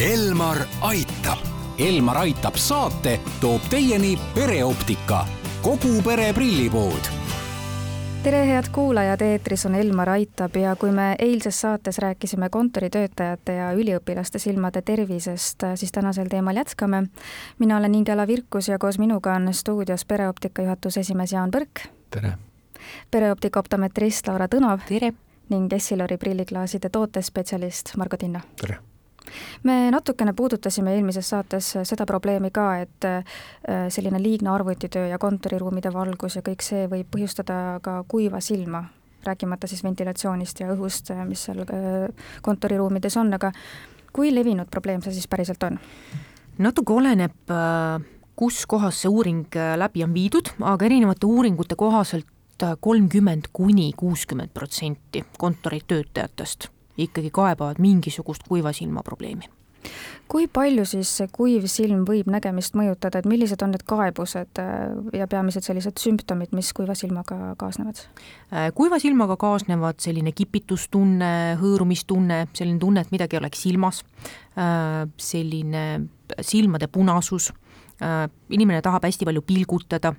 Elmar aitab. Elmar aitab saate toob teieni pereoptika, kogu pere prillipood tere, head kuulajad, eetris on Elmar Aitab ja kui me eilses saates rääkisime kontoritöötajate ja üliõpilaste silmade tervisest, siis tänasel teemal jätkame. mina olen Ingela Virkus ja koos minuga on stuudios pereoptika juhatuse esimees Jaan Põrk. tere! pereoptika optometrist Laura Tõnov. tere! ning Essilori prilliklaaside tootespetsialist Margo Tinno. tere! Me natukene puudutasime eelmises saates seda probleemi ka, et äh, selline liigne arvutitöö ja kontoriruumide valgus ja kõik see võib põhjustada ka kuiva silma, rääkimata siis ventilatsioonist ja õhust, mis seal äh, kontoriruumides on, aga kui levinud probleem see siis päriselt on? natuke oleneb, äh, kus kohas see uuring läbi on viidud, aga erinevate uuringute kohaselt kolmkümmend kuni kuuskümmend protsenti kontoritöötajatest ikkagi kaebavad mingisugust kuiva silma probleemi. Kui palju siis see kuiv silm võib nägemist mõjutada, et millised on need kaebused äh, ja peamised sellised sümptomid, mis kuiva silmaga kaasnevad? Äh, kuiva silmaga kaasnevad selline kipitustunne, hõõrumistunne, selline tunne, et midagi oleks silmas, äh, selline silmade punasus, inimene tahab hästi palju pilgutada,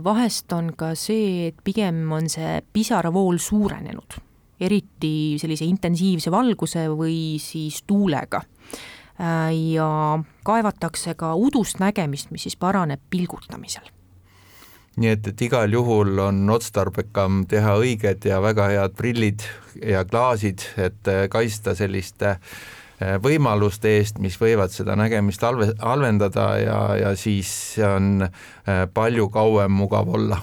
vahest on ka see, et pigem on see pisaravool suurenenud eriti sellise intensiivse valguse või siis tuulega. Äh, ja kaevatakse ka udust nägemist, mis siis paraneb pilgutamisel nii et, et igal juhul on otstarbekam teha õiged ja väga head prillid ja klaasid, et äh, kaitsta selliste äh, võimaluste eest, mis võivad seda nägemist halve, halvendada ja, ja siis on palju kauem mugav olla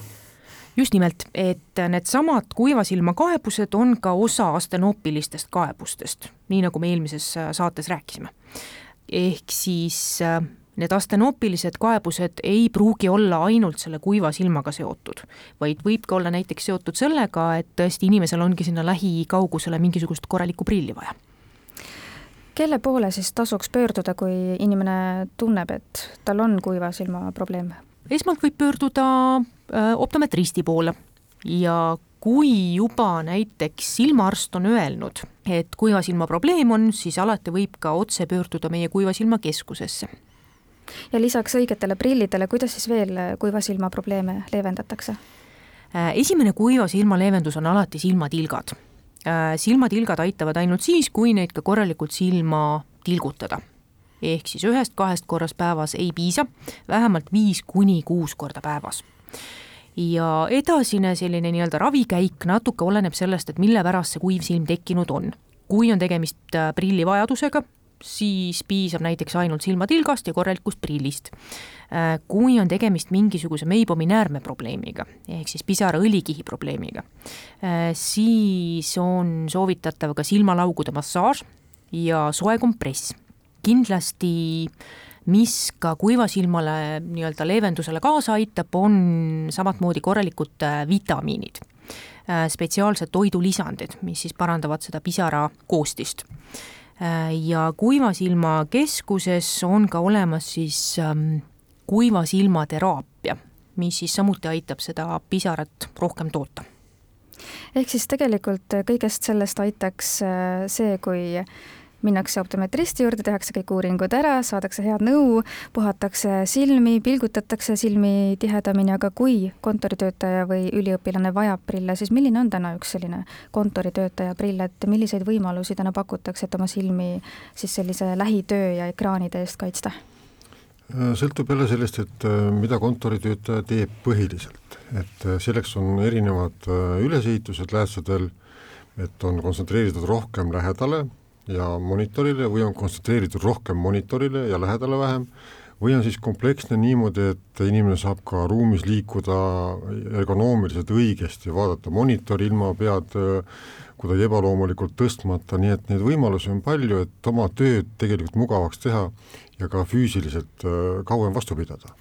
just nimelt, et needsamad kuivasilma kaebused on ka osa astenoopilistest kaebustest, nii nagu me eelmises äh, saates rääkisime. ehk siis äh, need astenoopilised kaebused ei pruugi olla ainult selle kuiva silmaga seotud, vaid võib ka olla näiteks seotud sellega, et tõesti inimesel ongi sinna lähikaugusele mingisugust korralikku prilli vaja kelle poole siis tasuks pöörduda, kui inimene tunneb, et tal on kuiva silma probleem? Esmalt võib pöörduda äh, optometristi poole ja kui juba näiteks silmaarst on öelnud, et kuiva silma probleem on, siis alati võib ka otse pöörduda meie kuiva silma keskusesse. ja lisaks õigetele prillidele, kuidas siis veel kuiva silma probleeme leevendatakse? Äh, esimene kuiva silma leevendus on alati silmatilgad. Äh, silmatilgad aitavad ainult siis, kui neid ka korralikult silma tilgutada ehk siis ühest-kahest korrast päevas ei piisa, vähemalt viis kuni kuus korda päevas ja edasine selline nii-öelda ravikäik natuke oleneb sellest, et mille pärast see kuiv silm tekkinud on. kui on tegemist äh, prillivajadusega, siis piisab näiteks ainult silmatilgast ja korralikust prillist. Äh, kui on tegemist mingisuguse Meibomi näärme probleemiga, ehk siis pisaraõlikihi probleemiga, äh, siis on soovitatav ka silmalaugude massaaž ja soe kompress kindlasti mis ka kuivasilmale nii-öelda leevendusele kaasa aitab, on samamoodi korralikud äh, vitamiinid, äh, spetsiaalsed toidulisandid, mis siis parandavad seda pisara koostist. Äh, ja kuivasilma keskuses on ka olemas siis ähm, kuivasilmateraapia, mis siis samuti aitab seda pisarat rohkem toota ehk siis tegelikult kõigest sellest aitaks see, kui minnakse optometristi juurde, tehakse kõik uuringud ära, saadakse head nõu, puhatakse silmi, pilgutatakse silmi tihedamini, aga kui kontoritöötaja või üliõpilane vajab prille, siis milline on täna üks selline kontoritöötaja prill, et milliseid võimalusi täna pakutakse, et oma silmi siis sellise lähitöö ja ekraanide eest kaitsta? sõltub jälle sellest, et äh, mida kontoritöötaja teeb põhiliselt, et äh, selleks on erinevad äh, ülesehitused läätsedel, et on kontsentreeritud rohkem lähedale ja monitorile või on kontsentreeritud rohkem monitorile ja lähedale vähem, või on siis kompleksne niimoodi, et inimene saab ka ruumis liikuda ergonoomiliselt õigesti, vaadata monitori ilma pead kuidagi ebaloomulikult tõstmata, nii et neid võimalusi on palju, et oma tööd tegelikult mugavaks teha ja ka füüsiliselt äh, kauem vastu pidada.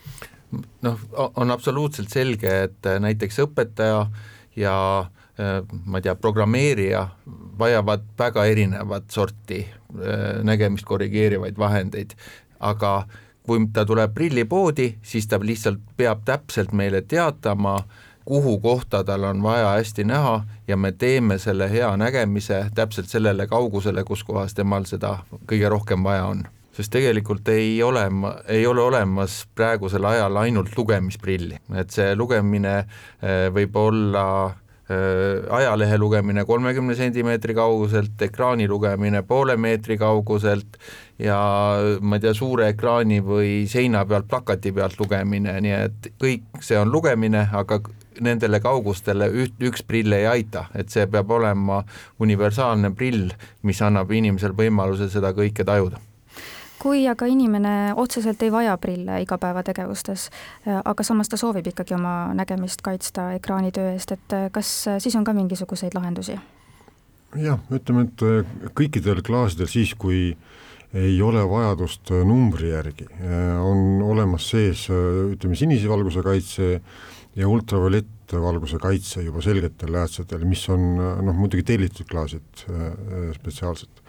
noh, on absoluutselt selge, et näiteks õpetaja ja Äh, ma ei tea, programmeerija vajavad väga erinevat sorti äh, nägemist korrigeerivaid vahendeid, aga kui ta tuleb prillipoodi, siis ta lihtsalt peab täpselt meile teatama, kuhu kohta tal on vaja hästi näha ja me teeme selle hea nägemise täpselt sellele kaugusele, kus kohas temal seda kõige rohkem vaja on. Sest tegelikult ei ole, ei ole olemas praegusel ajal ainult lugemisprilli, et see lugemine eh, võib olla ajalehe lugemine kolmekümne sentimeetri kauguselt, ekraani lugemine poole meetri kauguselt ja ma ei tea, suure ekraani või seina pealt, plakati pealt lugemine, nii et kõik see on lugemine, aga nendele kaugustele üht, üks prill ei aita, et see peab olema universaalne prill, mis annab inimesel võimaluse seda kõike tajuda kui aga inimene otseselt ei vaja prille igapäevategevustes, aga samas ta soovib ikkagi oma nägemist kaitsta ekraanitöö eest, et kas siis on ka mingisuguseid lahendusi? jah, ütleme, et kõikidel klaasidel siis, kui ei ole vajadust numbri järgi, on olemas sees ütleme, sinise valguse kaitse ja ultraviolettvalguse kaitse juba selgetel läätsetel, mis on noh, muidugi tellitud klaasid spetsiaalselt.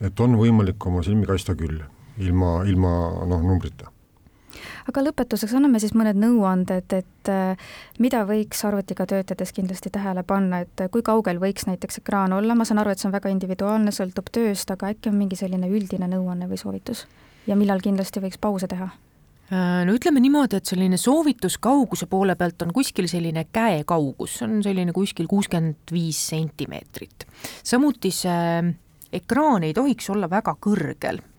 et on võimalik oma silmi kaitsta küll ilma, ilma noh, numbrita aga lõpetuseks anname siis mõned nõuanded, et äh, mida võiks arvutiga töötades kindlasti tähele panna, et kui kaugel võiks näiteks ekraan olla, ma saan aru, et see on väga individuaalne, sõltub tööst, aga äkki on mingi selline üldine nõuanne või soovitus? ja millal kindlasti võiks pause teha? Äh, no ütleme niimoodi, et selline soovitus kauguse poole pealt on kuskil selline käekaugus, see on selline kuskil kuuskümmend viis sentimeetrit. samuti see ekraan ei tohiks olla väga kõrgel, Äh,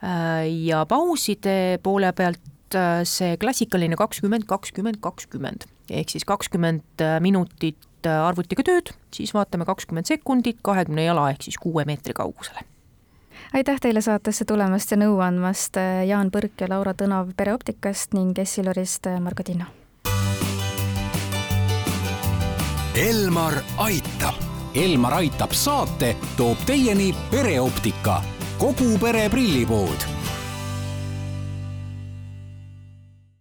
ja pauside poole pealt äh, see klassikaline kakskümmend, kakskümmend, kakskümmend ehk siis kakskümmend äh, minutit arvutiga tööd, siis vaatame kakskümmend sekundit kahekümne jala ehk siis kuue meetri kaugusele aitäh teile saatesse tulemast ja nõu andmast, Jaan Põrk ja Laura Tõnav Pereoptikast ning Essilorist Margo Tinno. Elmar aitab. Elmar aitab saate toob teieni pereoptika kogu pere prillipood